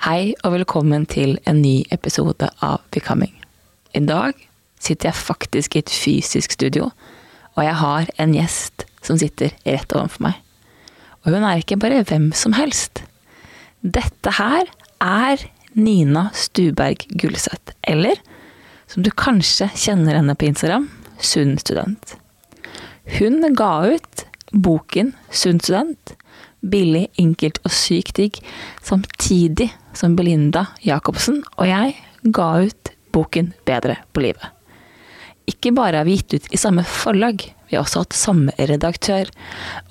Hei og velkommen til en ny episode av Becoming. I dag sitter jeg faktisk i et fysisk studio, og jeg har en gjest som sitter rett overfor meg. Og hun er ikke bare hvem som helst. Dette her er Nina Stuberg Gullseth, eller som du kanskje kjenner henne på Instagram, Sunn student. Hun ga ut boken Sunn student, billig, enkelt og sykt digg, samtidig som Belinda Jacobsen og jeg ga ut boken Bedre på livet. Ikke bare har vi gitt ut i samme forlag, vi har også hatt samme redaktør.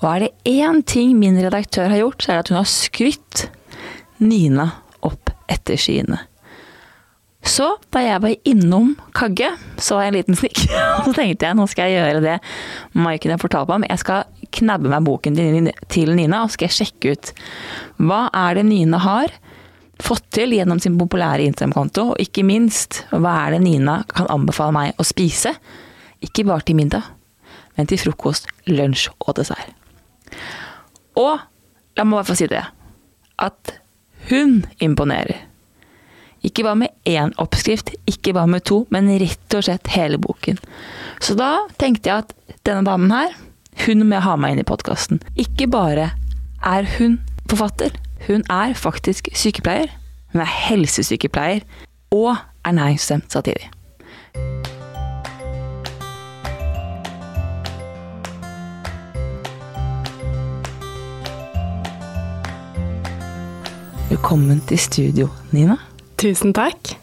Og er det én ting min redaktør har gjort, så er det at hun har skrytt Nina opp etter skyene. Så da jeg var innom Kagge, så var jeg en liten snikk. Og så tenkte jeg nå skal jeg gjøre det Maiken har fortalt meg om. Jeg skal knabbe meg boken til Nina, og skal jeg sjekke ut hva er det Nina har fått til gjennom sin populære Instagram-konto, og ikke minst, hva er det Nina kan anbefale meg å spise? Ikke bare til middag, men til frokost, lunsj og dessert. Og la meg bare få si det, at hun imponerer. Ikke bare med én oppskrift, ikke bare med to, men rett og slett hele boken. Så da tenkte jeg at denne damen her, hun må jeg ha meg inn i podkasten. Ikke bare er hun forfatter, hun er faktisk sykepleier. Hun er helsesykepleier og ernæringsstemt samtidig. Velkommen til studio, Nina. Tusen takk.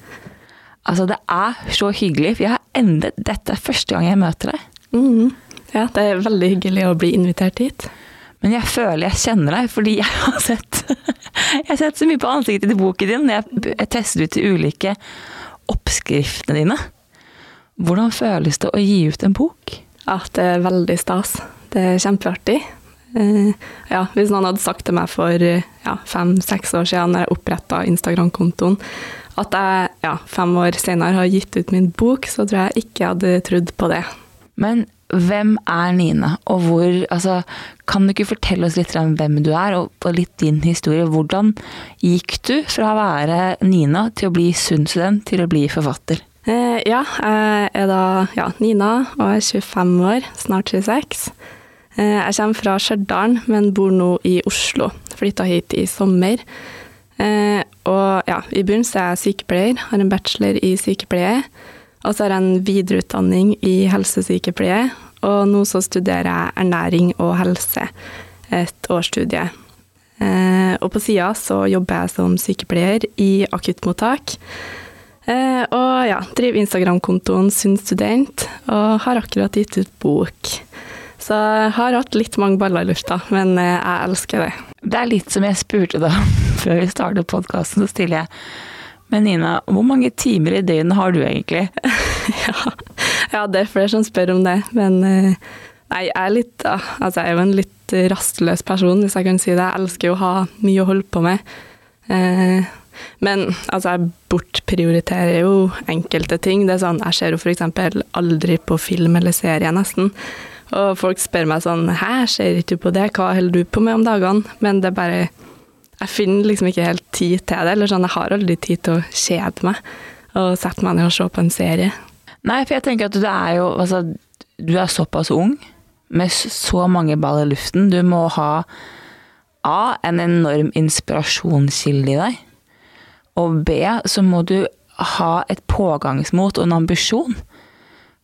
Altså, det er så hyggelig, for jeg har endet dette er første gang jeg møter deg. Mm. Ja, det er veldig hyggelig å bli invitert hit. Men jeg føler jeg kjenner deg, fordi jeg har sett, jeg har sett så mye på ansiktet til boken din. Jeg, jeg testet ut de ulike oppskriftene dine. Hvordan føles det å gi ut en bok? Ja, det er veldig stas. Det er kjempeartig. Uh, ja, hvis noen hadde sagt til meg for ja, fem-seks år siden, da jeg oppretta Instagram-kontoen, at jeg ja, fem år senere har gitt ut min bok, så tror jeg ikke jeg hadde trodd på det. Men hvem er Nina, og hvor altså, Kan du ikke fortelle oss litt om hvem du er, og litt din historie? Hvordan gikk du fra å være Nina til å bli Sunn-student til å bli forfatter? Eh, ja, jeg er da ja, Nina og er 25 år, snart 26. Eh, jeg kommer fra Stjørdal, men bor nå i Oslo. Flytta hit i sommer. Eh, og ja, i bunnen er jeg sykepleier, har en bachelor i sykepleie. Og så har jeg en videreutdanning i helsesykepleie, og nå så studerer jeg ernæring og helse, et årsstudie. Eh, og på sida så jobber jeg som sykepleier i akuttmottak. Eh, og ja, driver Instagram-kontoen Sunn student, og har akkurat gitt ut bok. Så jeg har hatt litt mange baller i lufta, men eh, jeg elsker det. Det er litt som jeg spurte da før vi startet podkasten, så stiller jeg Men Nina, hvor mange timer i døgnet har du egentlig? ja. det er flere som spør om det, men eh, nei, jeg er litt Altså, jeg er jo en litt rastløs person, hvis jeg kan si det. Jeg elsker jo å ha mye å holde på med. Eh, men altså, jeg bortprioriterer jo enkelte ting. Det er sånn, Jeg ser jo f.eks. aldri på film eller serie, nesten. Og folk spør meg sånn Hæ, ser ikke du på det? Hva holder du på med om dagene? Men det er bare Jeg finner liksom ikke helt tid til det. Eller sånn, jeg har aldri tid til å kjede meg og sette meg ned og se på en serie. Nei, for jeg tenker at du er jo Altså, du er såpass ung med så mange ball i luften. Du må ha A. En enorm inspirasjonskilde i deg. Og B. Så må du ha et pågangsmot og en ambisjon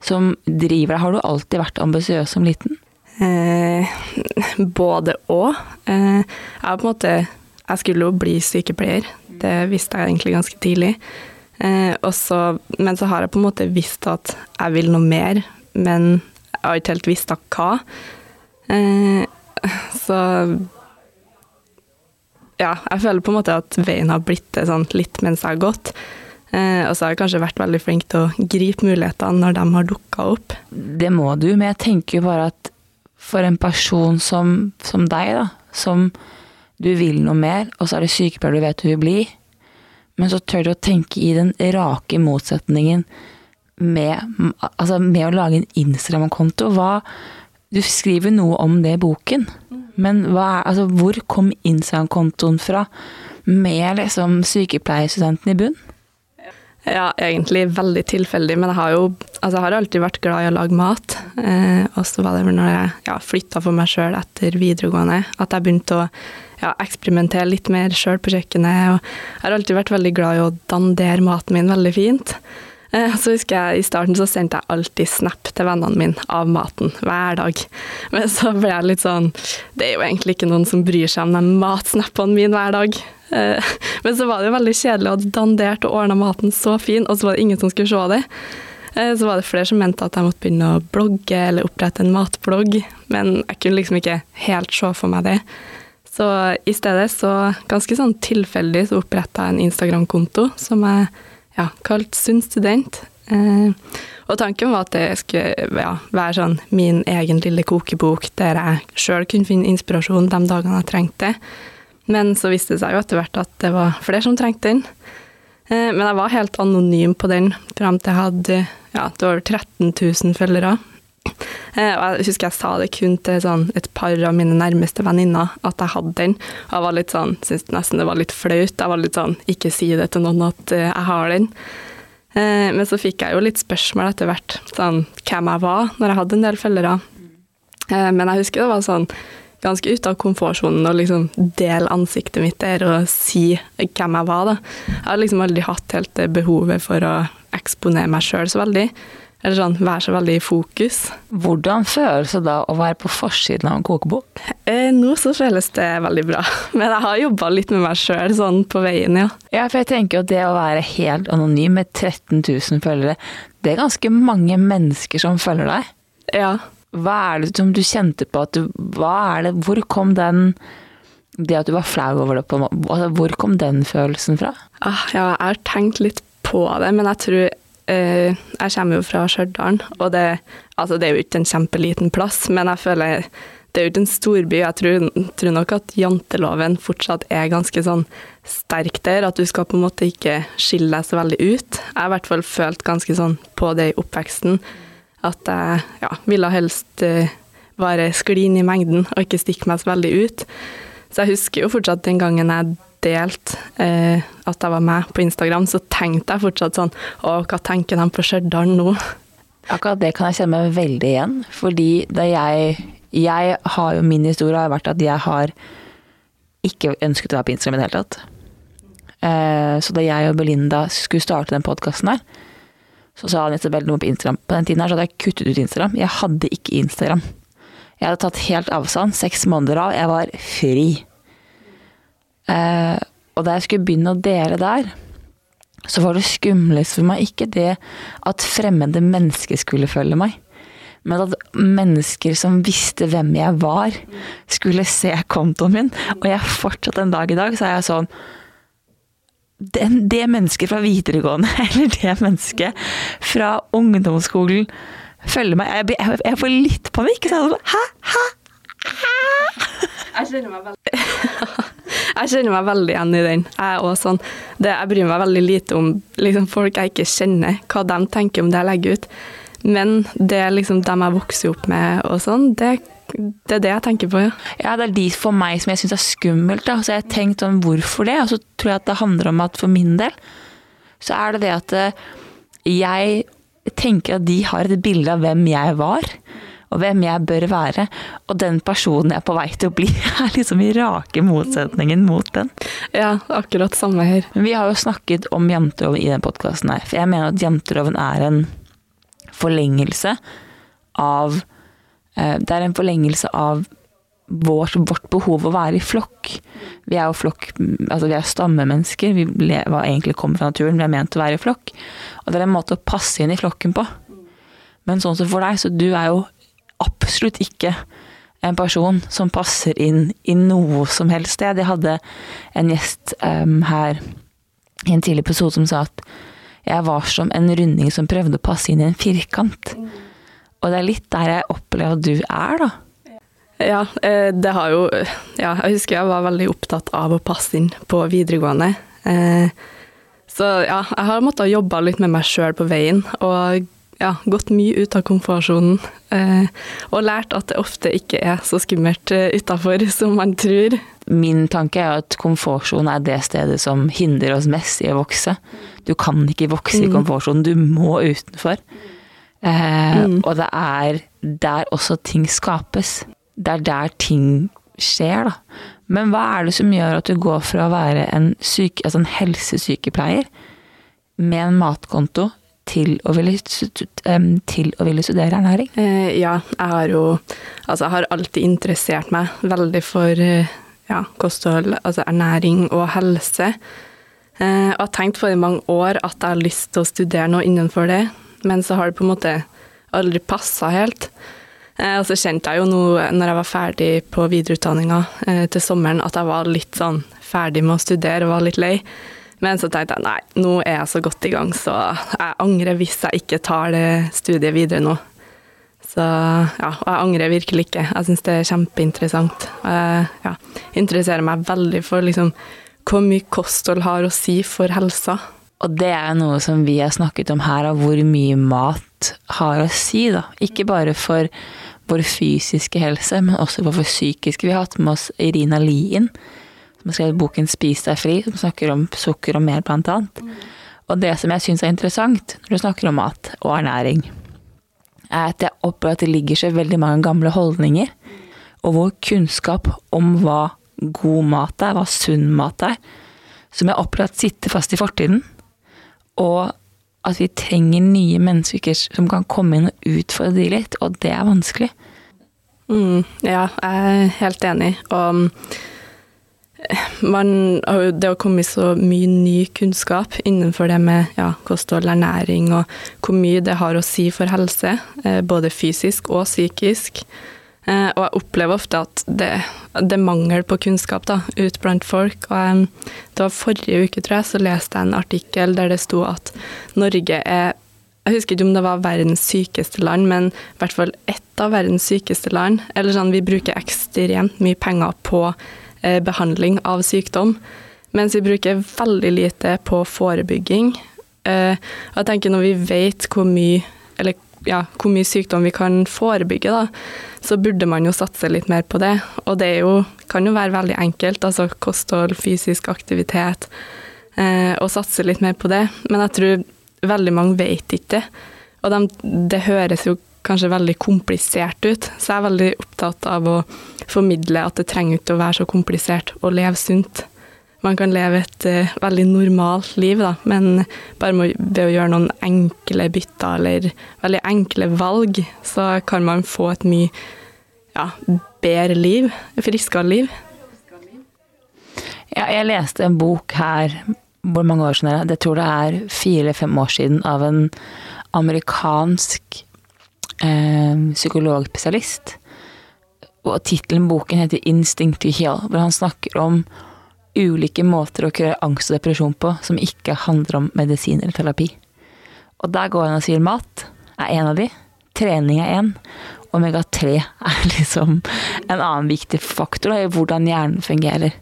som driver deg. Har du alltid vært ambisiøs som liten? Eh, både og. Eh, jeg på en måte Jeg skulle jo bli sykepleier. Det visste jeg egentlig ganske tidlig. Eh, også, men så har jeg på en måte visst at jeg vil noe mer, men jeg har ikke helt visst hva. Eh, så ja, jeg føler på en måte at veien har blitt det sånn litt mens jeg har gått. Eh, og så har jeg kanskje vært veldig flink til å gripe mulighetene når de har dukka opp. Det må du, men jeg tenker jo bare at for en person som, som deg, da, som du vil noe mer, og så er det sykepleier du vet du vil bli, men så tør du å tenke i den rake motsetningen med, altså med å lage en Instagram-konto. Du skriver noe om det i boken, men er, altså, hvor kom Instagram-kontoen fra med liksom sykepleierstudenten i bunn? Ja, egentlig veldig tilfeldig, men jeg har jo altså jeg har alltid vært glad i å lage mat. Eh, og så var det når jeg ja, flytta for meg sjøl etter videregående at jeg begynte å ja, eksperimentere litt mer sjøl på kjøkkenet. Og jeg har alltid vært veldig glad i å dandere maten min veldig fint. Eh, så husker jeg I starten så sendte jeg alltid snap til vennene mine av maten hver dag. Men så ble jeg litt sånn Det er jo egentlig ikke noen som bryr seg om de matsnappene mine hver dag. Eh, men så var det jo veldig kjedelig å ha dandert og ordna maten så fin, og så var det ingen som skulle se det. Eh, så var det flere som mente at jeg måtte begynne å blogge eller opprette en matblogg, men jeg kunne liksom ikke helt se for meg det. Så i stedet, så ganske sånn tilfeldig, så oppretta jeg en Instagram-konto som jeg ja, kalte Sunn student. Eh, og tanken var at det skulle ja, være sånn min egen lille kokebok der jeg sjøl kunne finne inspirasjon de dagene jeg trengte det. Men så viste det seg jo etter hvert at det var flere som trengte den. Eh, men jeg var helt anonym på den fram til jeg hadde ja, over 13 000 følgere. Eh, og jeg husker jeg sa det kun til sånn et par av mine nærmeste venninner at jeg hadde den. Og jeg var litt sånn, syntes nesten det var litt flaut. Jeg var litt sånn ikke si det til noen at eh, jeg har den. Men så fikk jeg jo litt spørsmål etter hvert, sånn hvem jeg var, når jeg hadde en del følgere. Men jeg husker det var sånn ganske ute av komfortsonen å liksom dele ansiktet mitt der og si hvem jeg var. da. Jeg har liksom aldri hatt helt det behovet for å eksponere meg sjøl så veldig. Eller sånn være så veldig i fokus. Hvordan føles det da å være på forsiden av en kokebok? Eh, nå så føles det veldig bra. Men jeg har jobba litt med meg sjøl sånn på veien, ja. Ja, for jeg tenker jo det å være helt anonym med 13 000 følgere, det er ganske mange mennesker som følger deg. Ja. Hva er det som du kjente på at du Hva er det Hvor kom den Det at du var flau over det, på altså, Hvor kom den følelsen fra? Ah, ja, jeg har tenkt litt på det, men jeg tror eh, Jeg kommer jo fra Stjørdal, og det, altså, det er jo ikke en kjempeliten plass, men jeg føler det er jo ikke en storby. Jeg tror, tror, nok at janteloven fortsatt er ganske sånn sterk der, at du skal på en måte ikke skille deg så veldig ut. Jeg har i hvert fall følt ganske sånn på det i oppveksten. At jeg ja, ville helst uh, bare skli inn i mengden og ikke stikke meg så veldig ut. Så jeg husker jo fortsatt den gangen jeg delte eh, at jeg var med på Instagram, så tenkte jeg fortsatt sånn Å, hva tenker de på Stjørdal nå? Akkurat det kan jeg kjenne meg veldig igjen. Fordi da jeg Jeg har jo min historie har vært at jeg har ikke ønsket å være på Instagram i det hele tatt. Eh, så da jeg og Belinda skulle starte den podkasten her, så sa Isabel noe på Instagram. På den tiden her så hadde jeg kuttet ut Instagram. Jeg hadde ikke Instagram. Jeg hadde tatt helt avstand, seks måneder av. Jeg var fri. Eh, og da jeg skulle begynne å dele der, så var det skumlest for meg ikke det at fremmede mennesker skulle følge meg, men at mennesker som visste hvem jeg var, skulle se kontoen min. Og jeg fortsatt en dag i dag så er jeg sånn den, det mennesket fra videregående, eller det mennesket fra ungdomsskolen, følger meg. Jeg, jeg, jeg får litt panikk. Så jeg sånn, hæ, hæ? Hæ? Jeg kjenner meg veldig Jeg kjenner meg veldig igjen i den. Jeg, sånn, det, jeg bryr meg veldig lite om liksom, folk jeg ikke kjenner, hva de tenker om det jeg legger ut. Men det liksom dem jeg vokser opp med og sånn, det, det er det jeg tenker på, ja. Ja, det er de for meg som jeg syns er skummelt. Da. Så jeg har tenkt sånn, hvorfor det? Og så tror jeg at det handler om at for min del, så er det det at eh, jeg tenker at de har et bilde av hvem jeg var og hvem jeg bør være. Og den personen jeg er på vei til å bli, er liksom i rake motsetningen mot den. Ja, akkurat samme her. Vi har jo snakket om janteloven i den podkasten her. For jeg mener at janteloven er en forlengelse av eh, Det er en forlengelse av vårt, vårt behov å være i flokk. Vi er jo flokk, altså vi er stammemennesker. Vi var egentlig kommer fra naturen, vi er ment å være i flokk. Og det er en måte å passe inn i flokken på. Men sånn som for deg, så du er jo absolutt ikke en person som passer inn i noe som helst sted. Jeg hadde en gjest um, her i en tidlig episode som sa at jeg var som en runding som prøvde å passe inn i en firkant. Og det er litt der jeg opplever at du er, da. Ja, eh, det har jo Ja, jeg husker jeg var veldig opptatt av å passe inn på videregående. Eh, så ja, jeg har måttet jobbe litt med meg sjøl på veien, og ja, gått mye ut av komfortsonen. Eh, og lært at det ofte ikke er så skummelt uh, utafor som man tror. Min tanke er at komfortsonen er det stedet som hindrer oss mest i å vokse. Du kan ikke vokse mm. i komfortsonen, du må utenfor. Eh, mm. Og det er der også ting skapes. Det er der ting skjer, da. Men hva er det som gjør at du går fra å være en, syke, altså en helsesykepleier med en matkonto til å ville, til å ville studere ernæring? Eh, ja, jeg har jo Altså, jeg har alltid interessert meg veldig for eh, ja, kosthold, altså ernæring og helse. Eh, og har tenkt for i mange år at jeg har lyst til å studere noe innenfor det, men så har det på en måte aldri passa helt. Og så kjente jeg jo nå når jeg var ferdig på videreutdanninga til sommeren, at jeg var litt sånn ferdig med å studere og var litt lei. Men så tenkte jeg nei, nå er jeg så godt i gang, så jeg angrer hvis jeg ikke tar det studiet videre nå. Så ja, og jeg angrer virkelig ikke. Jeg syns det er kjempeinteressant. Jeg ja, interesserer meg veldig for liksom hvor mye kosthold har å si for helsa. Og det er noe som vi har snakket om her, av hvor mye mat har å si, da. Ikke bare for vår fysiske helse, men også for vår psykiske. Vi har hatt med oss Irina Lien, som har skrevet boken 'Spis deg fri', som snakker om sukker og mel, blant annet. Og det som jeg syns er interessant når du snakker om mat og ernæring, er at jeg opplever at det ligger så veldig mange gamle holdninger, og vår kunnskap om hva god mat er, hva sunn mat er, som jeg opplever at sitter fast i fortiden. Og at vi trenger nye mennesker som kan komme inn og utfordre de litt, og det er vanskelig. Mm, ja, jeg er helt enig. Og man det har kommet så mye ny kunnskap innenfor det med ja, kosthold, ernæring og hvor mye det har å si for helse, eh, både fysisk og psykisk. Eh, og jeg opplever ofte at det, det er mangel på kunnskap da, ut blant folk. Og det var forrige uke, tror jeg, så leste jeg en artikkel der det sto at Norge er jeg husker ikke om det var verdens sykeste land, men i hvert fall ett av verdens sykeste land. Eller sånn, vi bruker ekstremt mye penger på Eh, behandling av sykdom, mens vi bruker veldig lite på forebygging. Eh, jeg tenker når vi vet hvor mye, eller, ja, hvor mye sykdom vi kan forebygge, da, så burde man jo satse litt mer på det. Og det jo, kan jo være veldig enkelt, altså kosthold, fysisk aktivitet, å og satse litt mer på det. Men jeg tror veldig mange vet ikke det. Og de, det høres jo kanskje veldig komplisert ut. Så jeg er veldig opptatt av å formidle at det trenger ikke å være så komplisert å leve sunt. Man kan leve et uh, veldig normalt liv, da, men bare ved å gjøre noen enkle bytter eller veldig enkle valg, så kan man få et mye ja, bedre liv, friskere liv. Ja, jeg leste en bok her hvor mange år siden det tror det er fire eller fem år siden, av en amerikansk psykologspesialist. Og tittelen boken heter 'Instinct to Heal', hvor han snakker om ulike måter å kurere angst og depresjon på som ikke handler om medisin eller terapi. Og der går han og sier mat er en av de, trening er en, omega-3 er liksom en annen viktig faktor i hvordan hjernen fungerer.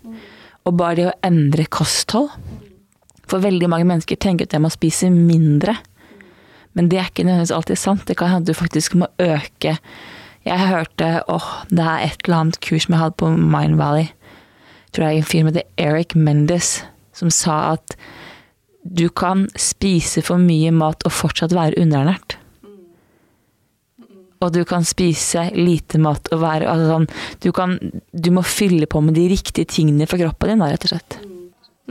Og bare det å endre kosthold For veldig mange mennesker tenker at jeg må spise mindre. Men det er ikke nødvendigvis alltid sant. Det kan hende du faktisk må øke Jeg hørte åh, det er et eller annet kurs som jeg hadde på Mind Valley. Jeg tror det er en fyr som heter Eric Mendes, som sa at du kan spise for mye mat og fortsatt være underernært. Og du kan spise lite mat og være altså sånn, du, kan, du må fylle på med de riktige tingene for kroppen din, rett og slett.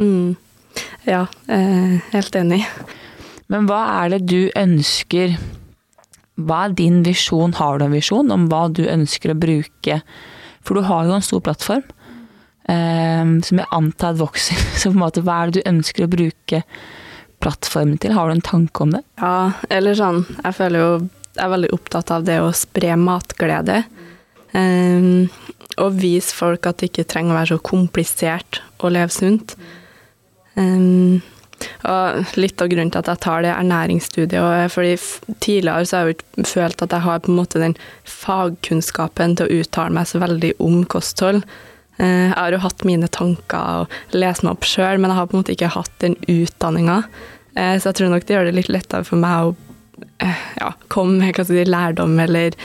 Mm. Ja, eh, helt enig. Men hva er det du ønsker Hva er din visjon? Har du en visjon om hva du ønsker å bruke? For du har jo en stor plattform eh, som jeg antar vokser. Så på en måte, hva er det du ønsker å bruke plattformen til? Har du en tanke om det? Ja, eller sånn Jeg føler jo jeg er veldig opptatt av det å spre matglede. Um, og vise folk at det ikke trenger å være så komplisert å leve sunt. Um, og litt av grunnen til at jeg tar det ernæringsstudiet, og fordi tidligere så har jeg jo ikke følt at jeg har på en måte den fagkunnskapen til å uttale meg så veldig om kosthold. Uh, jeg har jo hatt mine tanker og lest meg opp sjøl, men jeg har på en måte ikke hatt den utdanninga. Uh, så jeg tror nok det gjør det litt lettere for meg å Eh, ja, komme med hva si, lærdom eller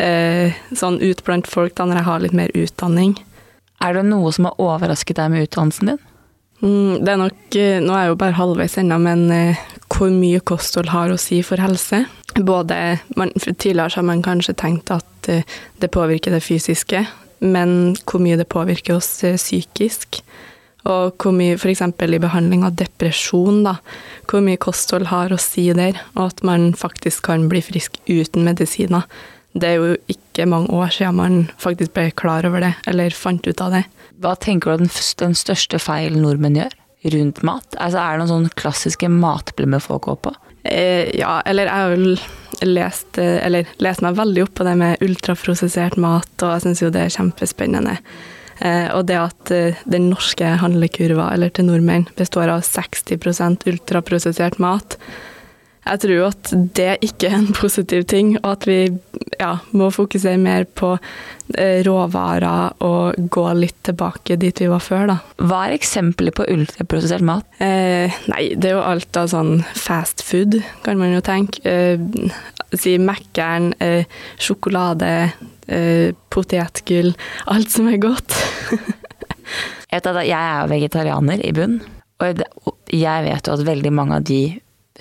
eh, sånn ut blant folk da når jeg har litt mer utdanning. Er det noe som har overrasket deg med utdannelsen din? Mm, det er nok eh, Nå er jeg jo bare halvveis ennå, men eh, hvor mye kosthold har å si for helse. Både man, Tidligere har man kanskje tenkt at eh, det påvirker det fysiske, men hvor mye det påvirker oss psykisk. Og hvor mye f.eks. i behandling av depresjon, da, hvor mye kosthold har å si der, og at man faktisk kan bli frisk uten medisiner. Det er jo ikke mange år siden man faktisk ble klar over det, eller fant ut av det. Hva tenker du er den største feilen nordmenn gjør rundt mat? Altså, er det noen sånne klassiske matblemmer folk går på? Eh, ja, eller jeg har jo lest, eller lest meg veldig opp på det med ultraprosessert mat, og jeg syns jo det er kjempespennende. Eh, og det at eh, den norske handlekurva, eller til nordmenn, består av 60% ultraprosessert mat. Jeg tror jo at det ikke er en positiv ting, og at vi ja, må fokusere mer på eh, råvarer og gå litt tilbake dit vi var før, da. Hva er eksempler på ultraprosessert mat? Eh, nei, det er jo alt av sånn fast food, kan man jo tenke. Eh, si Mækkern, eh, sjokolade, eh, potetgull, alt som er godt. jeg er vegetarianer i bunn, og jeg vet jo at veldig mange av de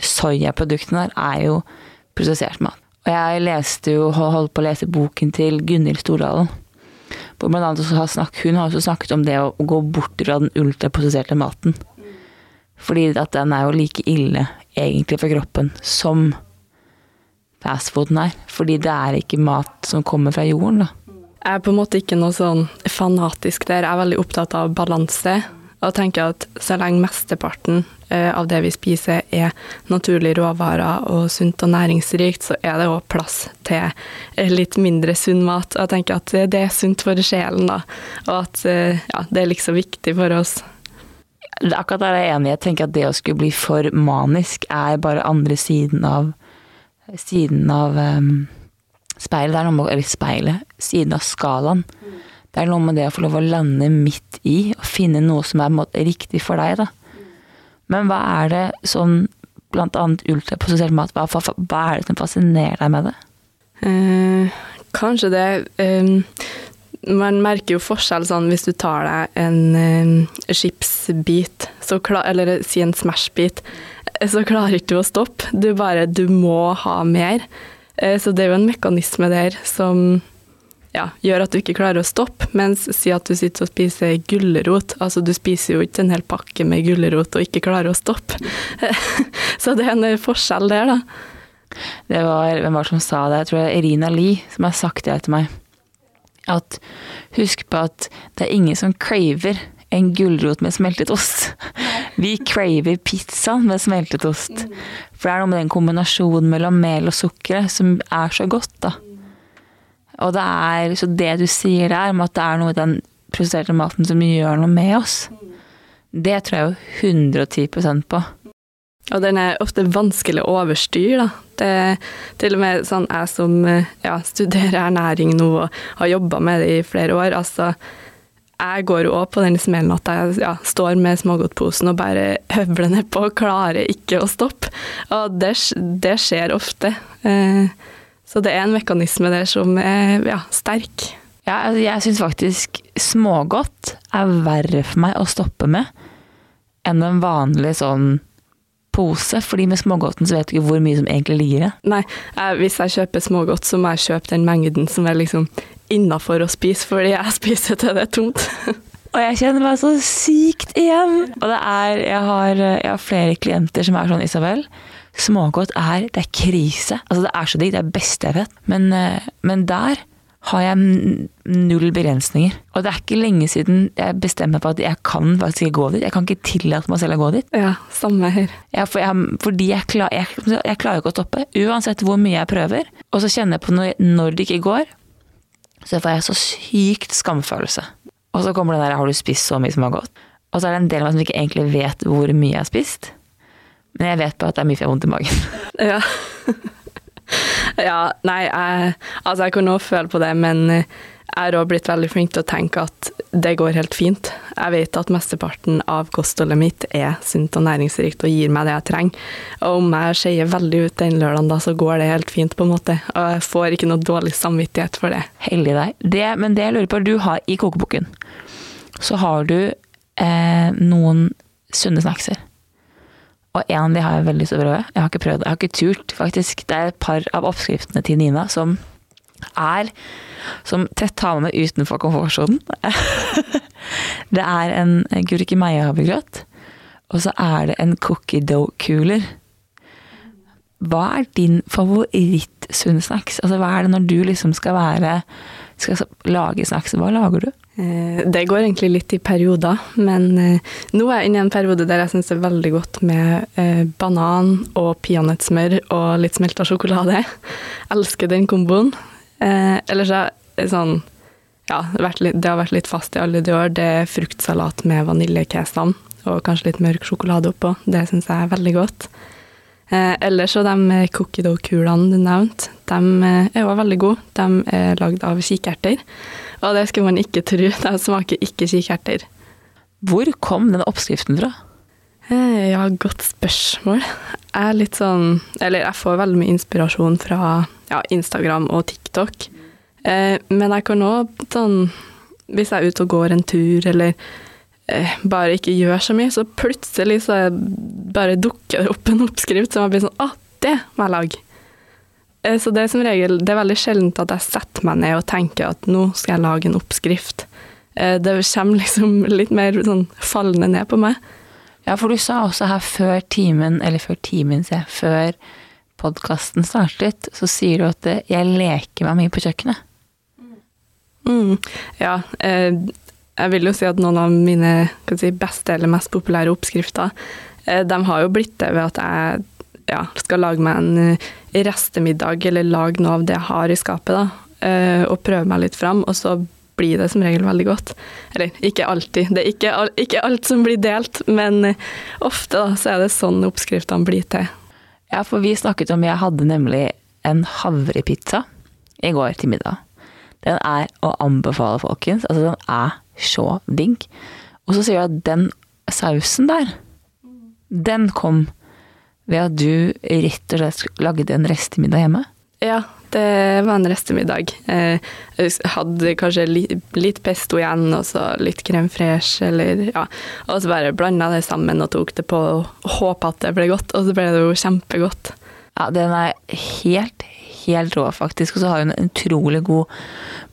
soyaproduktene der er jo prosessert mat. Og jeg leste jo, holdt på å lese boken til Gunhild Stordalen. Blant annet har snakket, hun har også snakket om det å gå bort fra den ultraprosesserte maten. Fordi at den er jo like ille egentlig for kroppen som fastfooden er. Fordi det er ikke mat som kommer fra jorden, da. Jeg er på en måte ikke noe sånn fanatisk der. Jeg er veldig opptatt av balanse. Og tenker at så lenge mesteparten eh, av det vi spiser er naturlige råvarer og sunt og næringsrikt, så er det òg plass til eh, litt mindre sunn mat. Og jeg tenker at det er sunt for sjelen, da. Og at eh, ja, det er liksom viktig for oss. Akkurat der er jeg enig. Jeg tenker at det å skulle bli for manisk er bare andre siden av siden av um, speilet. Det er noe med, eller speilet, siden av skalaen. Mm. Det er noe med det å få lov å lande midt i, og finne noe som er riktig for deg, da. Men hva er det sånn, blant annet ultraprosessert mat, hva, hva, er det som fascinerer deg med det? Eh, kanskje det eh, Man merker jo forskjell sånn hvis du tar deg en eh, chipsbit, eller si en Smash-bit så klarer ikke du å stoppe. Du bare Du må ha mer. Eh, så det er jo en mekanisme der som ja, gjør at du ikke klarer å stoppe, mens si at du sitter og spiser gulrot. Altså du spiser jo ikke en hel pakke med gulrot og ikke klarer å stoppe. så det er en forskjell der, da. Det var hvem var det som sa det? Jeg tror det er Irina Lie som har sagt det til meg. At husk på at det er ingen som craver en gulrot med smeltet ost. Vi craver pizza med smeltet ost. For det er noe med den kombinasjonen mellom mel og sukker som er så godt, da. Og det er så det du sier der, om at det er noe i den prosesserte maten som gjør noe med oss. Det tror jeg jo 110 på. Og den er ofte vanskelig å overstyre, da. Det til og med sånn jeg som eh, ja, studerer ernæring nå og har jobba med det i flere år, altså jeg går jo òg på den smellen at jeg ja, står med smågodtposen og bare høvler nedpå og klarer ikke å stoppe. Og det, det skjer ofte. Eh, så det er en mekanisme der som er ja, sterk. Ja, altså, jeg syns faktisk smågodt er verre for meg å stoppe med enn en vanlig sånn pose, fordi med smågodten så vet du ikke hvor mye som egentlig ligger i. Nei, jeg, hvis jeg kjøper smågodt, så må jeg kjøpe den mengden som er liksom innafor å spise, fordi jeg spiser til det er tomt. Og jeg kjenner meg så sykt igjen! Og det er jeg har, jeg har flere klienter som er sånn, Isabel. Smågodt er det er krise. Altså Det er så digg, det er det beste jeg vet. Men, eh, men der har jeg null begrensninger. Og det er ikke lenge siden jeg bestemte meg for at jeg kan faktisk ikke gå dit. Jeg kan ikke tillate meg selv å gå dit. Ja, samme her. Ja, for jeg, fordi jeg, klar, jeg, jeg, klarer ikke å stoppe, uansett hvor mye jeg prøver. Og så kjenner jeg på når, når det ikke går, så får jeg så sykt skamfølelse. Og så kommer det der 'har du spist så mye som har gått'? Og så er det en del av meg som ikke egentlig vet hvor mye jeg har spist. Men jeg vet bare at det er mye for jeg har vondt i magen. Ja. ja, nei, jeg, altså jeg kan òg føle på det, men jeg har òg blitt veldig flink til å tenke at det går helt fint. Jeg vet at mesteparten av kostholdet mitt er sunt og næringsrikt og gir meg det jeg trenger. Og om jeg skeier veldig ut den lørdagen, da, så går det helt fint, på en måte. Og jeg får ikke noe dårlig samvittighet for det. Heldig deg. Det, men det jeg lurer på, du har i kokeboken, så har du eh, noen sunne snackser. Og en av de har jeg veldig lyst til å prøve. Jeg har ikke prøvd, jeg har ikke turt, faktisk. Det er et par av oppskriftene til Nina som er som tett tar med utenfor komfortsonen. det er en gurkemeiehavregrøt, og så er det en cookie dough-kuler. Hva er din favoritt-sunn-snacks? Altså, hva er det når du liksom skal være skal lage snacks? Hva lager du? Eh, det går egentlig litt i perioder, men eh, nå er jeg inne i en periode der jeg syns det er veldig godt med eh, banan og peanøttsmør og litt smelta sjokolade. Jeg elsker den komboen. Ellers er sånn Ja, det har vært litt fast i alle de år. Det er fruktsalat med vaniljekesam og kanskje litt mørk sjokolade oppå. Det syns jeg er veldig godt. Ellers så de cookie dough-kulene du nevnte, de er òg veldig gode. De er lagd av kikerter. Og det skulle man ikke tro, de smaker ikke kikerter. Hvor kom den oppskriften fra? Eh, ja, godt spørsmål. Jeg er litt sånn Eller jeg får veldig mye inspirasjon fra ja, Instagram og TikTok. Eh, men jeg kan òg sånn Hvis jeg er ute og går en tur, eller eh, bare ikke gjør så mye, så plutselig så bare dukker det opp en oppskrift som jeg blir sånn Å, det må jeg lage. Eh, så det er som regel Det er veldig sjeldent at jeg setter meg ned og tenker at nå skal jeg lage en oppskrift. Eh, det kommer liksom litt mer sånn fallende ned på meg. Ja, for du sa også her før timen, eller før timen, se, før podkasten startet, så sier du at eh, jeg leker meg mye på kjøkkenet. Mm. Ja. Jeg vil jo si at noen av mine si, beste eller mest populære oppskrifter, de har jo blitt det ved at jeg ja, skal lage meg en eh, restemiddag, eller lage noe av det jeg har i skapet, da, eh, og prøve meg litt fram, og så blir det som regel veldig godt. Eller ikke alltid, det er ikke, ikke alt som blir delt, men eh, ofte da, så er det sånn oppskriftene blir til. Ja, for vi snakket om, jeg hadde nemlig en havrepizza i går til middag. Den er å anbefale, folkens. Altså, den er så digg. Og så sier du at den sausen der, den kom ved at du rett og slett lagde en restemiddag hjemme? Ja, det var en restemiddag. Eh, jeg hadde kanskje litt pesto igjen, og så litt crème fraîche, eller ja. Og så bare blanda det sammen og tok det på og håpa at det ble godt, og så ble det jo kjempegodt. Ja, den er helt, helt rå, faktisk. Og så har hun en utrolig god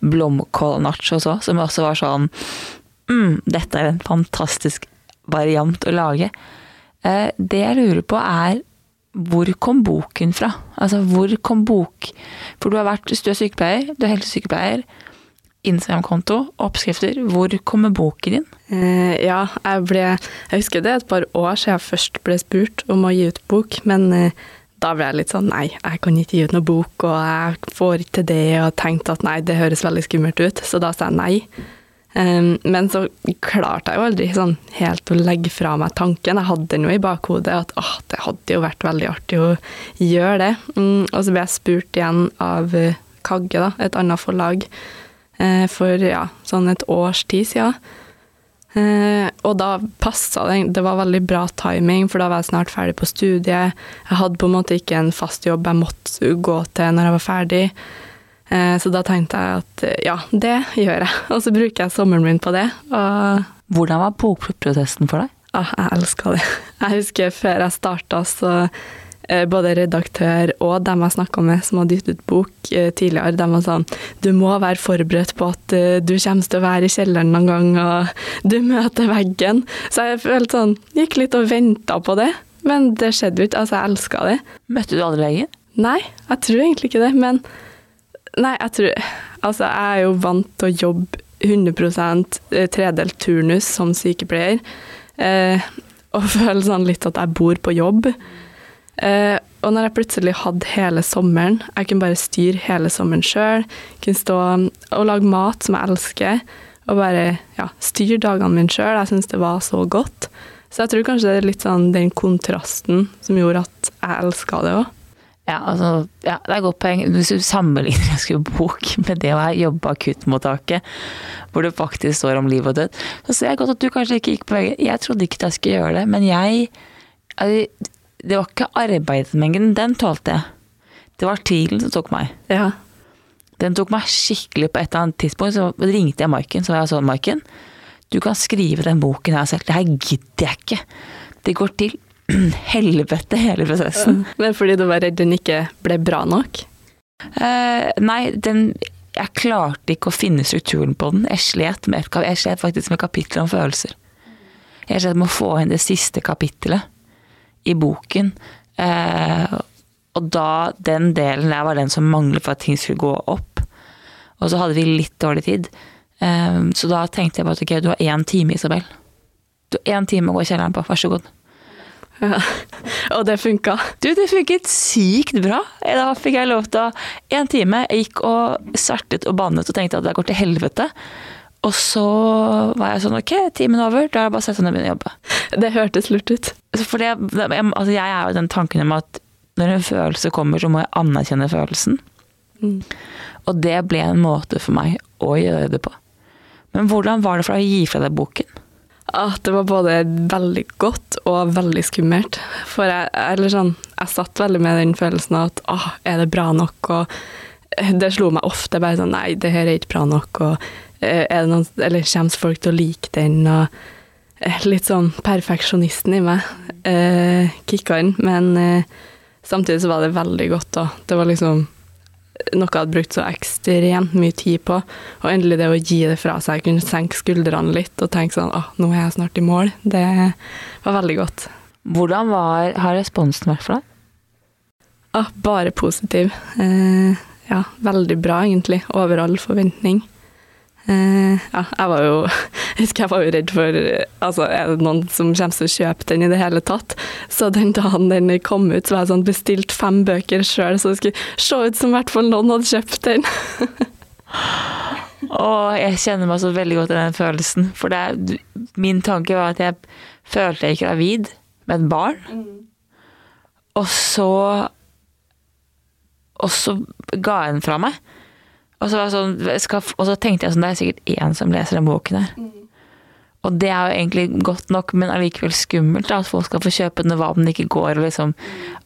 blomkål-nachos òg, som også var sånn mm, Dette er en fantastisk variant å lage. Eh, det jeg lurer på er hvor kom boken fra? Altså, hvor kom bok For du har vært du er sykepleier, du er helsesykepleier. Instagram-konto, oppskrifter. Hvor kommer boken din? Eh, ja, jeg ble Jeg husker det et par år siden jeg først ble spurt om å gi ut bok, men eh, da ble jeg litt sånn nei, jeg kan ikke gi ut noe bok, og jeg får ikke til det, og tenkte at nei, det høres veldig skummelt ut, så da sa jeg nei. Men så klarte jeg jo aldri sånn helt å legge fra meg tanken. Jeg hadde den jo i bakhodet at åh, det hadde jo vært veldig artig å gjøre det. Um, og så ble jeg spurt igjen av eh, Kagge, da, et annet forlag, uh, for ja, sånn et års tid siden. Uh, og da passa det. Det var veldig bra timing, for da var jeg snart ferdig på studiet. Jeg hadde på en måte ikke en fast jobb jeg måtte gå til når jeg var ferdig. Uh, så da tenkte jeg at uh, ja, det gjør jeg. Og så bruker jeg sommeren min på det. Hvordan var bokprotesten for deg? ah, jeg elska det. Jeg husker før jeg starta, så eh, både redaktør og dem jeg snakka med som hadde gitt ut bok eh, tidligere, de var sånn Du må være forberedt på at eh, du kommer til å være i kjelleren noen gang, og du møter veggen. Så jeg følte sånn Gikk litt og venta på det. Men det skjedde jo ikke. Altså, jeg elska det. Møtte du aldri veggen? Nei, jeg tror egentlig ikke det, men Nei, jeg tror Altså, jeg er jo vant til å jobbe 100% tredelt turnus som sykepleier, eh, og føler sånn litt at jeg bor på jobb. Eh, og når jeg plutselig hadde hele sommeren, jeg kunne bare styre hele sommeren sjøl, kunne stå og lage mat som jeg elsker, og bare ja, styre dagene mine sjøl, jeg syns det var så godt. Så jeg tror kanskje det er litt sånn den kontrasten som gjorde at jeg elska det òg. Ja, altså, ja, det er et godt poeng. Hvis du sammenligner en skrive bok med det å jobbe på akuttmottaket, hvor det faktisk står om liv og død, så ser jeg godt at du kanskje ikke gikk på VG. Jeg trodde ikke jeg skulle gjøre det, men jeg altså, Det var ikke arbeidsmengden, den tålte jeg. Det var tiden som tok meg. Ja. Den tok meg skikkelig på et eller annet tidspunkt. Så ringte jeg Maiken, så var jeg sånn, Maiken, du kan skrive den boken her selv. Det her gidder jeg ikke. Det går til helvete, hele prosessen. Men fordi du var redd den ikke ble bra nok? Uh, nei, den Jeg klarte ikke å finne strukturen på den. Jeg slet, med jeg slet faktisk med kapitler om følelser. Jeg slet med å få inn det siste kapittelet i boken. Uh, og da den delen der var den som manglet for at ting skulle gå opp. Og så hadde vi litt dårlig tid. Eh, så da tenkte jeg bare at ok, du har én time, Isabel. Du har én time å gå i kjelleren på, vær så god. Ja. Og det funka. Du, det funket sykt bra. Da fikk jeg lov til å En time. Jeg gikk og svertet og bannet og tenkte at det går til helvete. Og så var jeg sånn ok, timen er over, da er det bare å sette seg ned og begynne å jobbe. Det hørtes lurt ut. For det, altså jeg er jo den tanken om at når en følelse kommer, så må jeg anerkjenne følelsen. Mm. Og det ble en måte for meg å gjøre det på. Men hvordan var det for deg å gi fra deg boken? At det var både veldig godt og veldig skummelt. For jeg, eller sånn, jeg satt veldig med den følelsen av at åh, er det bra nok? Og det slo meg ofte bare sånn nei, det her er ikke bra nok. Og eh, er det noen, eller kommer folk til å like den? Og eh, litt sånn perfeksjonisten i meg eh, kicka inn. Men eh, samtidig så var det veldig godt, da. Det var liksom noe jeg hadde brukt så ekstremt mye tid på. Og endelig det å gi det fra seg, kunne senke skuldrene litt og tenke sånn åh, nå er jeg snart i mål. Det var veldig godt. Hvordan var, har responsen vært for deg? Ah, bare positiv. Eh, ja, veldig bra egentlig. Over all forventning. Eh, ja, jeg var jo Jeg husker jeg var jo redd for Altså, er det noen som kommer til å kjøpe den i det hele tatt? Så den dagen den kom ut, så var jeg sånn bestilt fem bøker sjøl, så det skulle se ut som i hvert fall noen hadde kjøpt den. Og jeg kjenner meg så veldig godt i den følelsen. For det, min tanke var at jeg følte jeg gravid med et barn. Og så Og så ga jeg den fra meg. Og så, var sånn, skal, og så tenkte jeg sånn, det er sikkert én som leser den boken her. Og det er jo egentlig godt nok, men allikevel skummelt da, at folk skal få kjøpe den, og hva om den ikke går, og liksom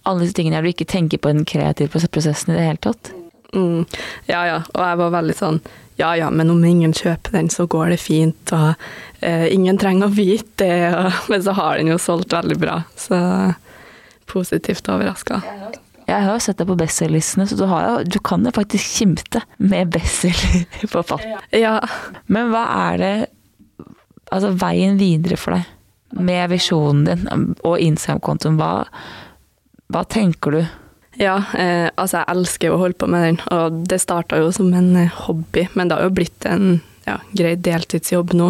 alle disse tingene her du ikke tenker på den kreative prosessen i det hele tatt. Mm, ja, ja. Og jeg var veldig sånn ja ja, men om ingen kjøper den, så går det fint, og eh, ingen trenger å vite det. Og, men så har den jo solgt veldig bra, så positivt overraska. Jeg har jo sett deg på bestselgerlistene, så du, har jo, du kan jo faktisk kimte med bestselgerforfatter. Ja. Men hva er det Altså veien videre for deg med visjonen din og Instagram-kontoen? Hva, hva tenker du? Ja, eh, altså jeg elsker jo å holde på med den, og det starta jo som en eh, hobby, men det har jo blitt en ja, grei deltidsjobb nå.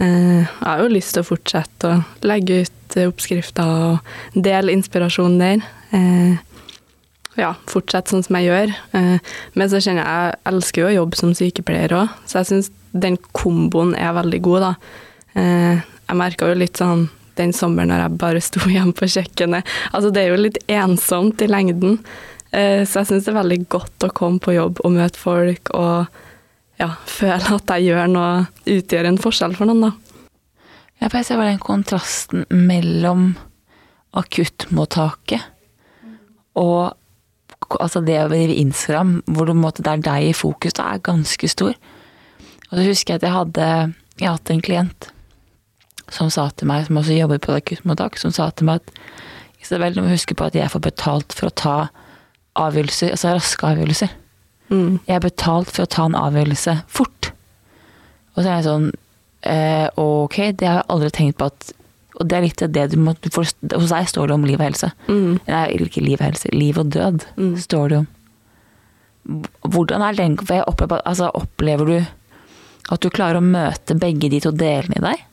Eh, jeg har jo lyst til å fortsette å legge ut eh, oppskrifter og dele inspirasjon der. Eh, ja, fortsette sånn som jeg gjør. Eh, men så kjenner jeg jeg elsker jo å jobbe som sykepleier òg, så jeg syns den komboen er veldig god, da. Eh, jeg merka jo litt sånn den sommeren når jeg bare sto hjemme på kjøkkenet. Altså, det er jo litt ensomt i lengden. Eh, så jeg syns det er veldig godt å komme på jobb og møte folk og ja, føle at jeg gjør noe, utgjør en forskjell for noen, da. Ja, for jeg ser bare den kontrasten mellom akuttmottaket og altså det å drive Instagram, hvor det, måte, det er deg i fokus, da, er ganske stor. Og så husker jeg at jeg hadde jeg hatt en klient som sa til meg, som også jobber på akuttmottak, som sa til meg at Isabel, du må huske på at jeg får betalt for å ta avgjørelser, altså raske avgjørelser. Mm. Jeg er betalt for å ta en avgjørelse fort. Og så er jeg sånn eh, Ok, det har jeg aldri tenkt på at Og det er litt det du må du får, Hos deg står det om liv og helse. Mm. Nei, ikke liv og helse. Liv og død Mm. står det om. Hvordan er den for jeg opplever, altså, Opplever du at du klarer å møte begge de to delene i deg?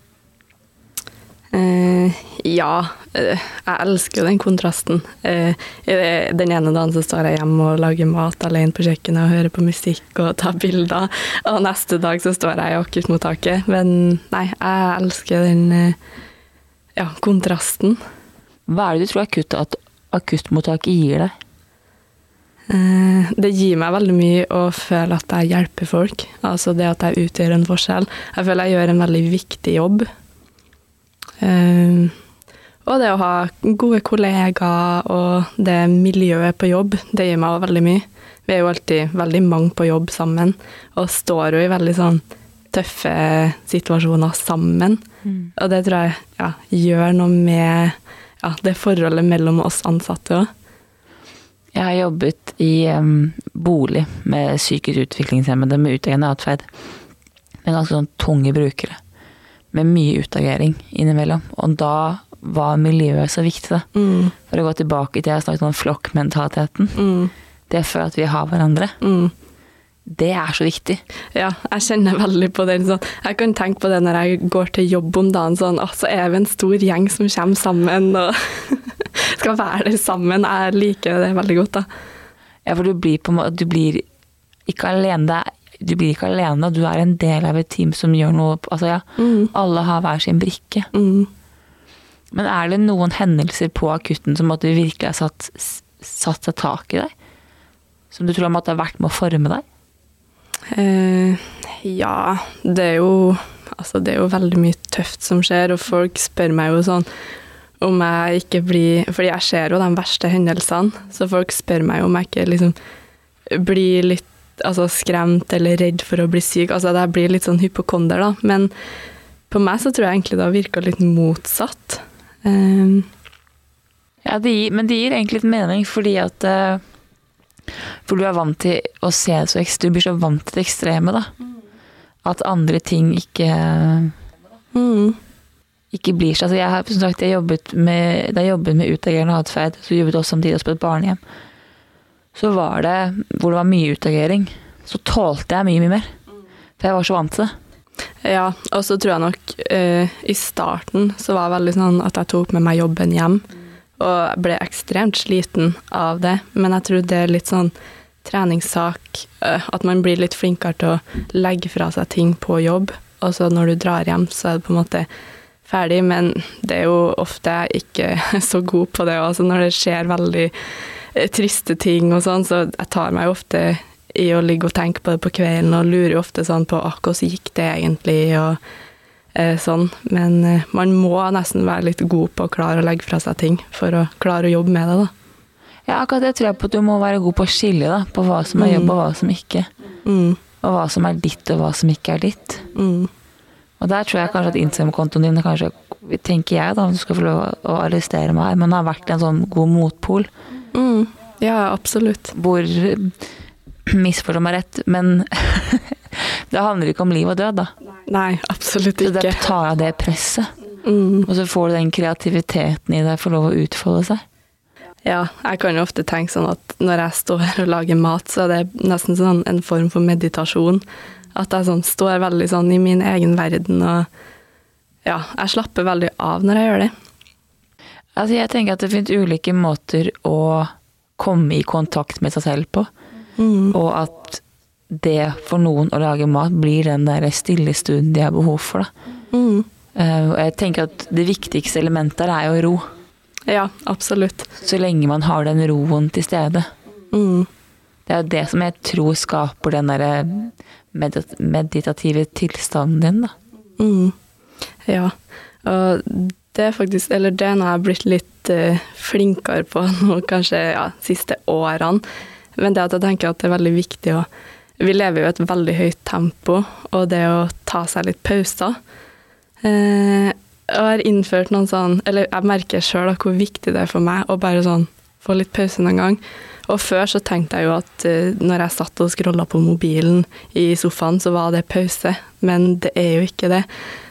Uh, ja, Uh, jeg elsker jo den kontrasten. Uh, den ene dagen så står jeg hjemme og lager mat alene på kjøkkenet og hører på musikk og tar bilder, og neste dag så står jeg i akuttmottaket. Men nei, jeg elsker den ja, kontrasten. Hva er det du tror akutt, at akuttmottaket gir deg? Eh, det gir meg veldig mye å føle at jeg hjelper folk. Altså det at jeg utgjør en forskjell. Jeg føler jeg gjør en veldig viktig jobb. Eh, og det å ha gode kollegaer og det miljøet på jobb, det gir meg òg veldig mye. Vi er jo alltid veldig mange på jobb sammen, og står jo i veldig sånn tøffe situasjoner sammen. Og det tror jeg ja, gjør noe med ja, det forholdet mellom oss ansatte òg. Jeg har jobbet i um, bolig med psykisk utviklingshemmede med utagerende atferd. Med ganske sånn tunge brukere. Med mye utagering innimellom. Og da var miljøet så viktig, da. Mm, For å gå tilbake til jeg snakket om flokkmentaliteten. mm, Det for at vi har hverandre. mm. Det er så viktig. Ja, jeg kjenner veldig på den. Sånn. Jeg kan tenke på det når jeg går til jobb om dagen. Sånn, «Å, så er vi en stor gjeng som kommer sammen og skal være der sammen. Jeg liker det veldig godt. da. Ja, for du blir på en måte Du blir ikke alene. Du blir ikke alene, du er en del av et team som gjør noe Altså ja, Mm, alle har hver sin brikke. mm. Men er det noen hendelser på akutten som at du virkelig har satt, satt seg tak i deg? Som du tror at det har vært med å forme deg? Eh, ja, det er jo Altså, det er jo veldig mye tøft som skjer, og folk spør meg jo sånn om jeg ikke blir Fordi jeg ser jo de verste hendelsene, så folk spør meg om jeg ikke liksom blir litt altså, skremt eller redd for å bli syk. Altså, jeg blir litt sånn hypokonder, da. Men på meg så tror jeg egentlig det har virka litt motsatt. Eh, Ja, det gir, men det gir egentlig litt mening, fordi at eh, For du er vant til å se så ekstra Du blir så vant til det ekstreme, da. At andre ting ikke mm, ikke blir seg. Altså jeg har som sagt, jeg jobbet med, da jeg jobbet med utagerende atferd, så jobbet også samtidig også på et barnehjem. Så var det, hvor det var mye utagering, så tålte jeg mye, mye mer. For jeg var så vant til det. Ja, og så tror jeg nok uh, i starten så var det veldig sånn at jeg tok med meg jobben hjem, og ble ekstremt sliten av det. Men jeg tror det er litt sånn treningssak, eh, at man blir litt flinkere til å legge fra seg ting på jobb, og så når du drar hjem, så er det på en måte ferdig. Men det er jo ofte jeg ikke så god på det, altså når det skjer veldig eh, triste ting og sånn, så jeg tar meg ofte i å ligge og tenke på det på kvelden, og lurer ofte sånn på hvordan gikk det egentlig, og sånn. Men eh, man må nesten være litt god på å klare å legge fra seg ting for å klare å jobbe med det, da. Ja, akkurat det tror jeg på at du må være god på å skille da, på hva som er jobb og hva som ikke. Mm, Og hva som er ditt og hva som ikke er ditt. mm, Og der tror jeg kanskje at Instagram-kontoen din kanskje, tenker jeg da, om du skal få lov å arrestere meg her, men har vært en sånn god motpol. mm. Ja, absolutt. Hvor Misforstå meg rett, men det handler ikke om liv og død, da. Nei, absolutt ikke. Så da tar av det presset. Mm. Og så får du den kreativiteten i deg, får lov å utfolde seg. Ja, jeg kan jo ofte tenke sånn at når jeg står og lager mat, så er det nesten sånn en form for meditasjon. At jeg sånn står veldig sånn i min egen verden og ja, jeg slapper veldig av når jeg gjør det. Altså, jeg tenker at det finnes ulike måter å komme i kontakt med seg selv på. Mm. Og at det for noen å lage mat blir den der stille stunden de har behov for. Mm. Eh, og jeg tenker at det viktigste elementet der er jo ro. Ja, absolutt. Så lenge man har den roen til stede. Mm. Det er jo det som jeg tror skaper den derre medit meditative tilstanden din, da. Mm. Ja. Og det er faktisk Eller det er noe jeg har blitt litt eh, flinkere på nå, kanskje ja, siste årene. Men det at jeg tenker at det er veldig viktig å Vi lever jo i et veldig høyt tempo, og det å ta seg litt pauser eh, Jeg har innført noen sånn Eller jeg merker sjøl hvor viktig det er for meg å bare sånn få litt pause noen gang. Og før så tenkte jeg jo at uh, når jeg satt og scrolla på mobilen i sofaen, så var det pause, men det er jo ikke det.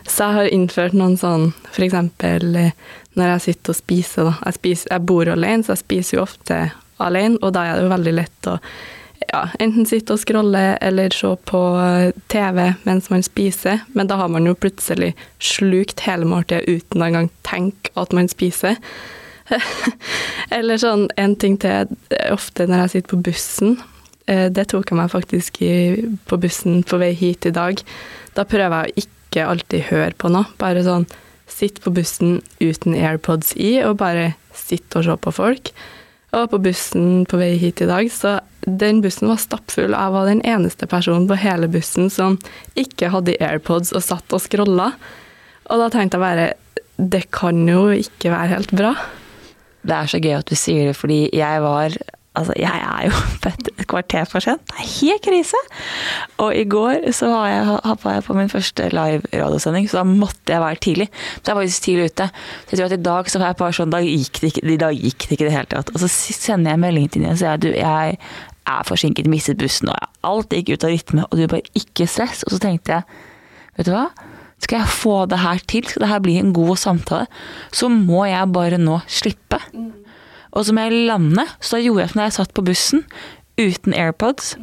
Så jeg har innført noen sånn eksempel uh, når jeg sitter og spiser, da. Jeg, spiser, jeg bor alene, så jeg spiser jo ofte alene, og da er det jo veldig lett å ja, enten sitte og scrolle eller se på eh, TV mens man spiser, men da har man jo plutselig slukt hele måltidet uten å tenke at man spiser. Eller sånn en ting til ofte når jeg sitter på bussen. eh, Det tok jeg meg faktisk i, på bussen på vei hit i dag. Da prøver jeg å ikke alltid høre på noe. Bare sånn sitte på bussen uten AirPods i, og bare sitte og se på folk. Og på bussen på vei hit i dag, så den bussen var stappfull. Jeg var den eneste personen på hele bussen som ikke hadde AirPods og satt og scrolla. Og da tenkte jeg bare Det kan jo ikke være helt bra. Det er så gøy at du sier det, fordi jeg var Altså, jeg er jo født et kvarter for sent. Det er helt krise! Og i går så var jeg, var jeg på min første live radiosending, så da måtte jeg være tidlig. Så jeg var faktisk tidlig ute. Så jeg tror at i dag så var jeg bare sånn, da gikk det ikke, gikk det det hele tatt. Og så sender jeg melding til henne og sier at du, jeg er forsinket, mistet bussen, og alt gikk ut av rytme, og du bare ikke stress. Og så tenkte jeg, vet du hva? Skal jeg få det her til, skal det her bli en god samtale, så må jeg bare nå slippe. Og så må jeg lande. Så da gjorde jeg som da jeg satt på bussen uten AirPods.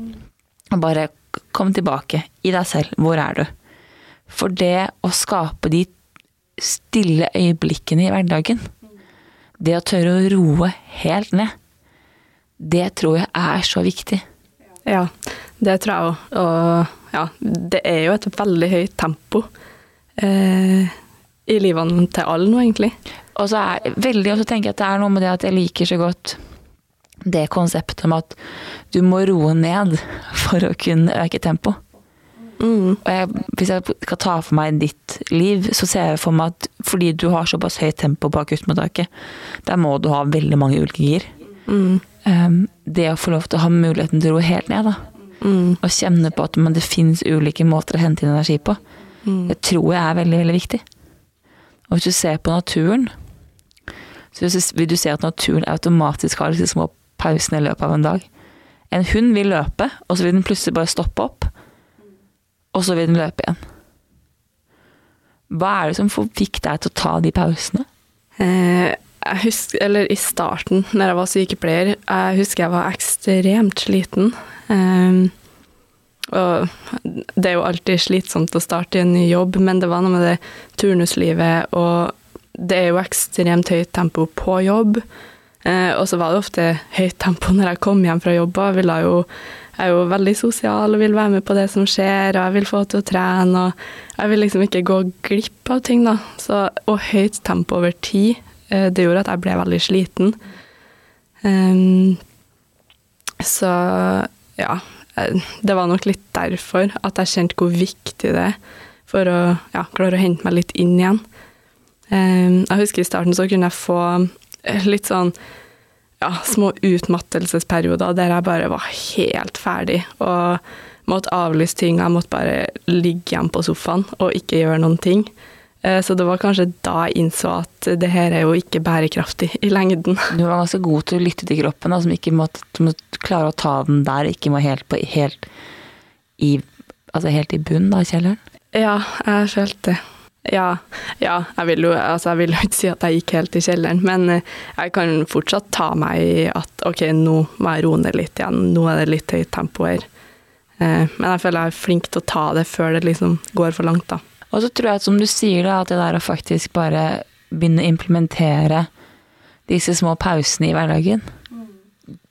Og bare kom tilbake i deg selv. Hvor er du? For det å skape de stille øyeblikkene i hverdagen, det å tørre å roe helt ned, det tror jeg er så viktig. Ja, det tror jeg òg. Og ja, det er jo et veldig høyt tempo eh, i livene til alle nå, egentlig. Og så er veldig, og så tenker jeg at det er noe med det at jeg liker så godt det konseptet om at du må roe ned for å kunne øke tempo. Mm. Og jeg, hvis jeg skal ta for meg ditt liv, så ser jeg for meg at fordi du har såpass høyt tempo på akuttmottaket, der må du ha veldig mange ulike gir. Mm. Um, det å få lov til å ha muligheten til å roe helt ned, da. Mm. Og kjenne på at men det fins ulike måter å hente inn energi på. Mm. Det tror jeg er veldig, veldig viktig. Og hvis du ser på naturen, så vil du se at naturen automatisk har disse små pausene i løpet av en dag. En hund vil løpe, og så vil den plutselig bare stoppe opp. Og så vil den løpe igjen. Hva er det som fikk deg til å ta de pausene? Eh, husker, eller I starten, når jeg var sykepleier, jeg husker jeg var ekstremt sliten. Um, og det er jo alltid slitsomt å starte i en ny jobb, men det var noe med det turnuslivet, og det er jo ekstremt høyt tempo på jobb. Uh, og så var det ofte høyt tempo når jeg kom hjem fra jobb. Jeg, jo, jeg er jo veldig sosial og vil være med på det som skjer, og jeg vil få til å trene. og Jeg vil liksom ikke gå glipp av ting. da. Så, og høyt tempo over tid, det gjorde at jeg ble veldig sliten. Um, så ja, det var nok litt derfor at jeg kjente hvor viktig det er for å ja, klare å hente meg litt inn igjen. Um, jeg husker i starten så kunne jeg få litt sånn ja, små utmattelsesperioder der jeg bare var helt ferdig og måtte avlyse ting. Jeg måtte bare ligge hjemme på sofaen og ikke gjøre noen ting. Uh, så det var kanskje da jeg innså at det her er jo ikke bærekraftig i lengden. Du var ganske god til å lytte til kroppen, da, som ikke måtte, måtte klare å ta den der, ikke må helt, på, helt i Altså helt i bunnen av kjelleren? Ja, jeg følte det. Ja, ja jeg, vil jo, altså jeg vil ikke si at jeg gikk helt i kjelleren, men eh, jeg kan fortsatt ta meg i at ok, nå må jeg roe ned litt igjen, nå er det litt høyt tempo her. Eh, men jeg føler jeg er flink til å ta det før det liksom går for langt, da. Og så tror jeg at som du sier, da, at det der å faktisk bare begynne å implementere disse små pausene i hverdagen,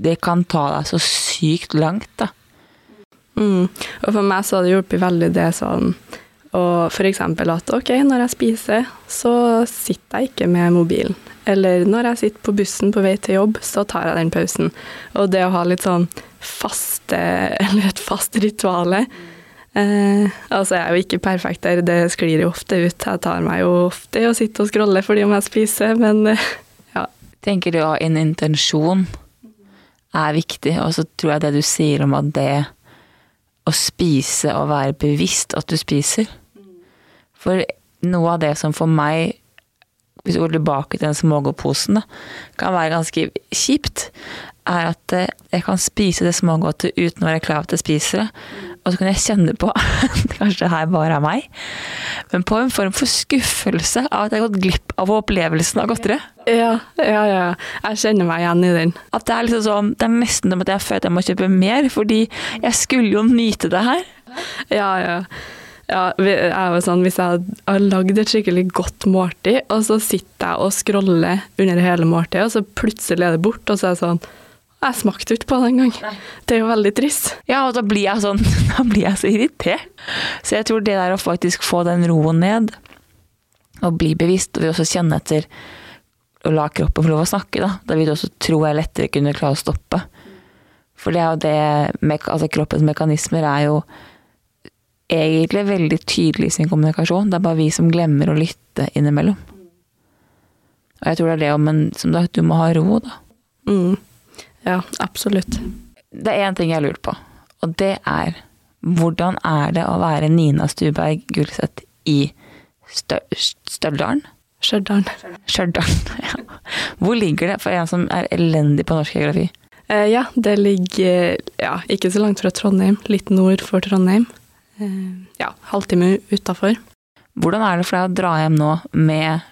det kan ta deg så sykt langt, da. Mm. Og for meg så har det hjulpet veldig det sånn og eksempel at ok, når jeg spiser, så sitter jeg ikke med mobilen. Eller når jeg sitter på bussen på vei til jobb, så tar jeg den pausen. Og det å ha litt sånn faste, eller et fast rituale eh, Altså, jeg er jo ikke perfekt der, det sklir jo ofte ut. Jeg tar meg jo ofte i å sitte og scrolle fordi om jeg spiser, men eh, ja. Tenker du at en intensjon er viktig, og så tror jeg det du sier om at det å spise og være bevisst at du spiser For noe av det som for meg, hvis du går tilbake til den smågodtposen, kan være ganske kjipt, er at eh, jeg kan spise det smågodtet uten å være klar over at jeg spiser det. Og så kan jeg kjenne på Kanskje det her bare er meg. Men på en form for skuffelse av at jeg har gått glipp av opplevelsen av godteri. Ja, ja, ja. Jeg kjenner meg igjen i den. At det er liksom sånn Det er nesten som at jeg føler at jeg må kjøpe mer, fordi jeg skulle jo nyte det her. Ja, ja. Ja, jeg var sånn, Hvis jeg har lagd et skikkelig godt måltid, og så sitter jeg og scroller under hele måltidet, og så plutselig er det borte, og så er det sånn jeg smakte ikke på det engang. Det er jo veldig trist. Ja, og da blir jeg sånn Da blir jeg så irritert. Så jeg tror det der å faktisk få den roen ned, og bli bevisst, og også kjenne etter og la kroppen få lov å snakke, da. Da vil du også tro jeg lettere kunne klare å stoppe. For det er jo det Altså kroppens mekanismer er jo egentlig veldig tydelig i sin kommunikasjon. Det er bare vi som glemmer å lytte innimellom. Og jeg tror det er det om en Som du må ha ro, da. Mm. Ja, absolutt. Det er én ting jeg lurer på, og det er hvordan er det å være Nina Stuberg Gulset i Støldalen? Stjørdal. Stjørdal, ja. Hvor ligger det for en som er elendig på norsk geografi? Eh, ja, det ligger ja, ikke så langt fra Trondheim. Litt nord for Trondheim. Eh, ja, halvtime utafor. Hvordan er det for deg å dra hjem nå med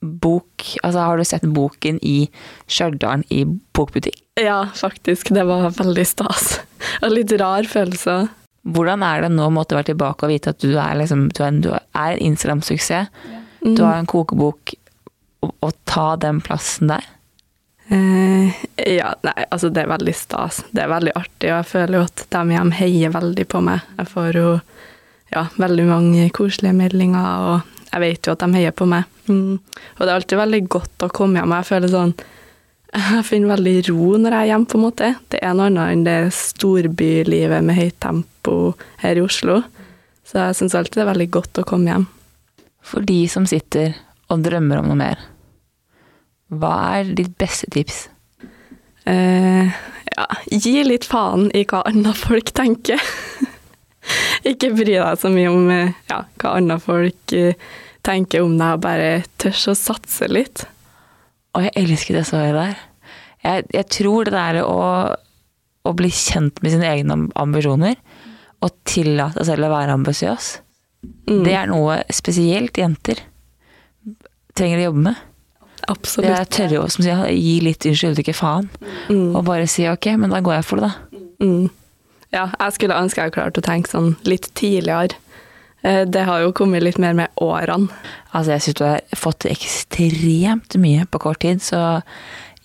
bok Altså, har du sett boken i Stjørdal i bokbutikk? Ja, faktisk. Det var veldig stas. Og litt rar følelse. Hvordan er det nå å måtte være tilbake og vite at du er, liksom, du er en, en Instagram-suksess? Mm. Du har en kokebok, å ta den plassen der? Uh, ja, nei, altså det er veldig stas. Det er veldig artig, og jeg føler jo at de hjemme heier veldig på meg. Jeg får jo ja, veldig mange koselige meldinger, og jeg vet jo at de heier på meg. Mm. Og det er alltid veldig godt å komme hjem, jeg føler sånn Jeg finner veldig ro når jeg er hjemme, på en måte. Det er noe annet enn det storbylivet med høyt tempo her i Oslo. Så jeg syns alltid det er veldig godt å komme hjem. For de som sitter og drømmer om noe mer, hva er ditt beste tips? Eh, ja, gi litt faen i hva andre folk tenker. Ikke bry deg så mye om eh, ja, hva andre folk eh, tenker om deg, bare tørs å satse litt. Og jeg elsker det svaret der. Jeg, jeg, tror det der å, å, bli kjent med sine egne ambisjoner, og tillate seg selv å være ambisiøs, mm. det er noe spesielt jenter trenger å jobbe med. Absolutt. Det er tørre å gi litt unnskyld, ikke faen. Mm. Og bare si ok, men da går jeg for det, da. Mm. Ja, jeg skulle ønske jeg klarte å tenke sånn litt tidligere. Eh, det har jo kommet litt mer med årene. Altså, jeg syns du har fått til ekstremt mye på kort tid, så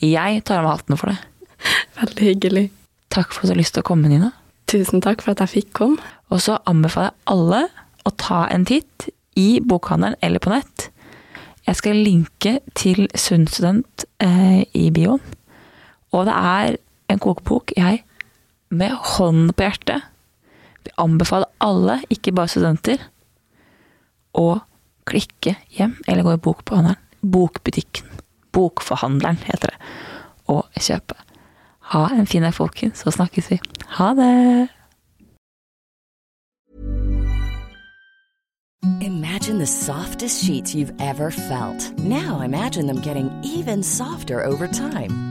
jeg tar av meg hatten for det. Veldig hyggelig. Takk for at du har lyst til å komme, Nina. Tusen takk for at jeg fikk komme. Og så anbefaler jeg alle å ta en titt i bokhandelen eller på nett. Jeg skal linke til Sunn student eh, i bioen. Og det er en kokebok jeg med hånden på hjertet vi anbefaler alle, ikke bare studenter, å klikke hjem eller gå i bokbehandleren. Bokbutikken. Bokforhandleren heter det. Og kjøpe. Ha en fin dag, folkens, så snakkes vi. Ha det! Imagine the softest sheets you've ever felt. Now imagine them getting even softer over time.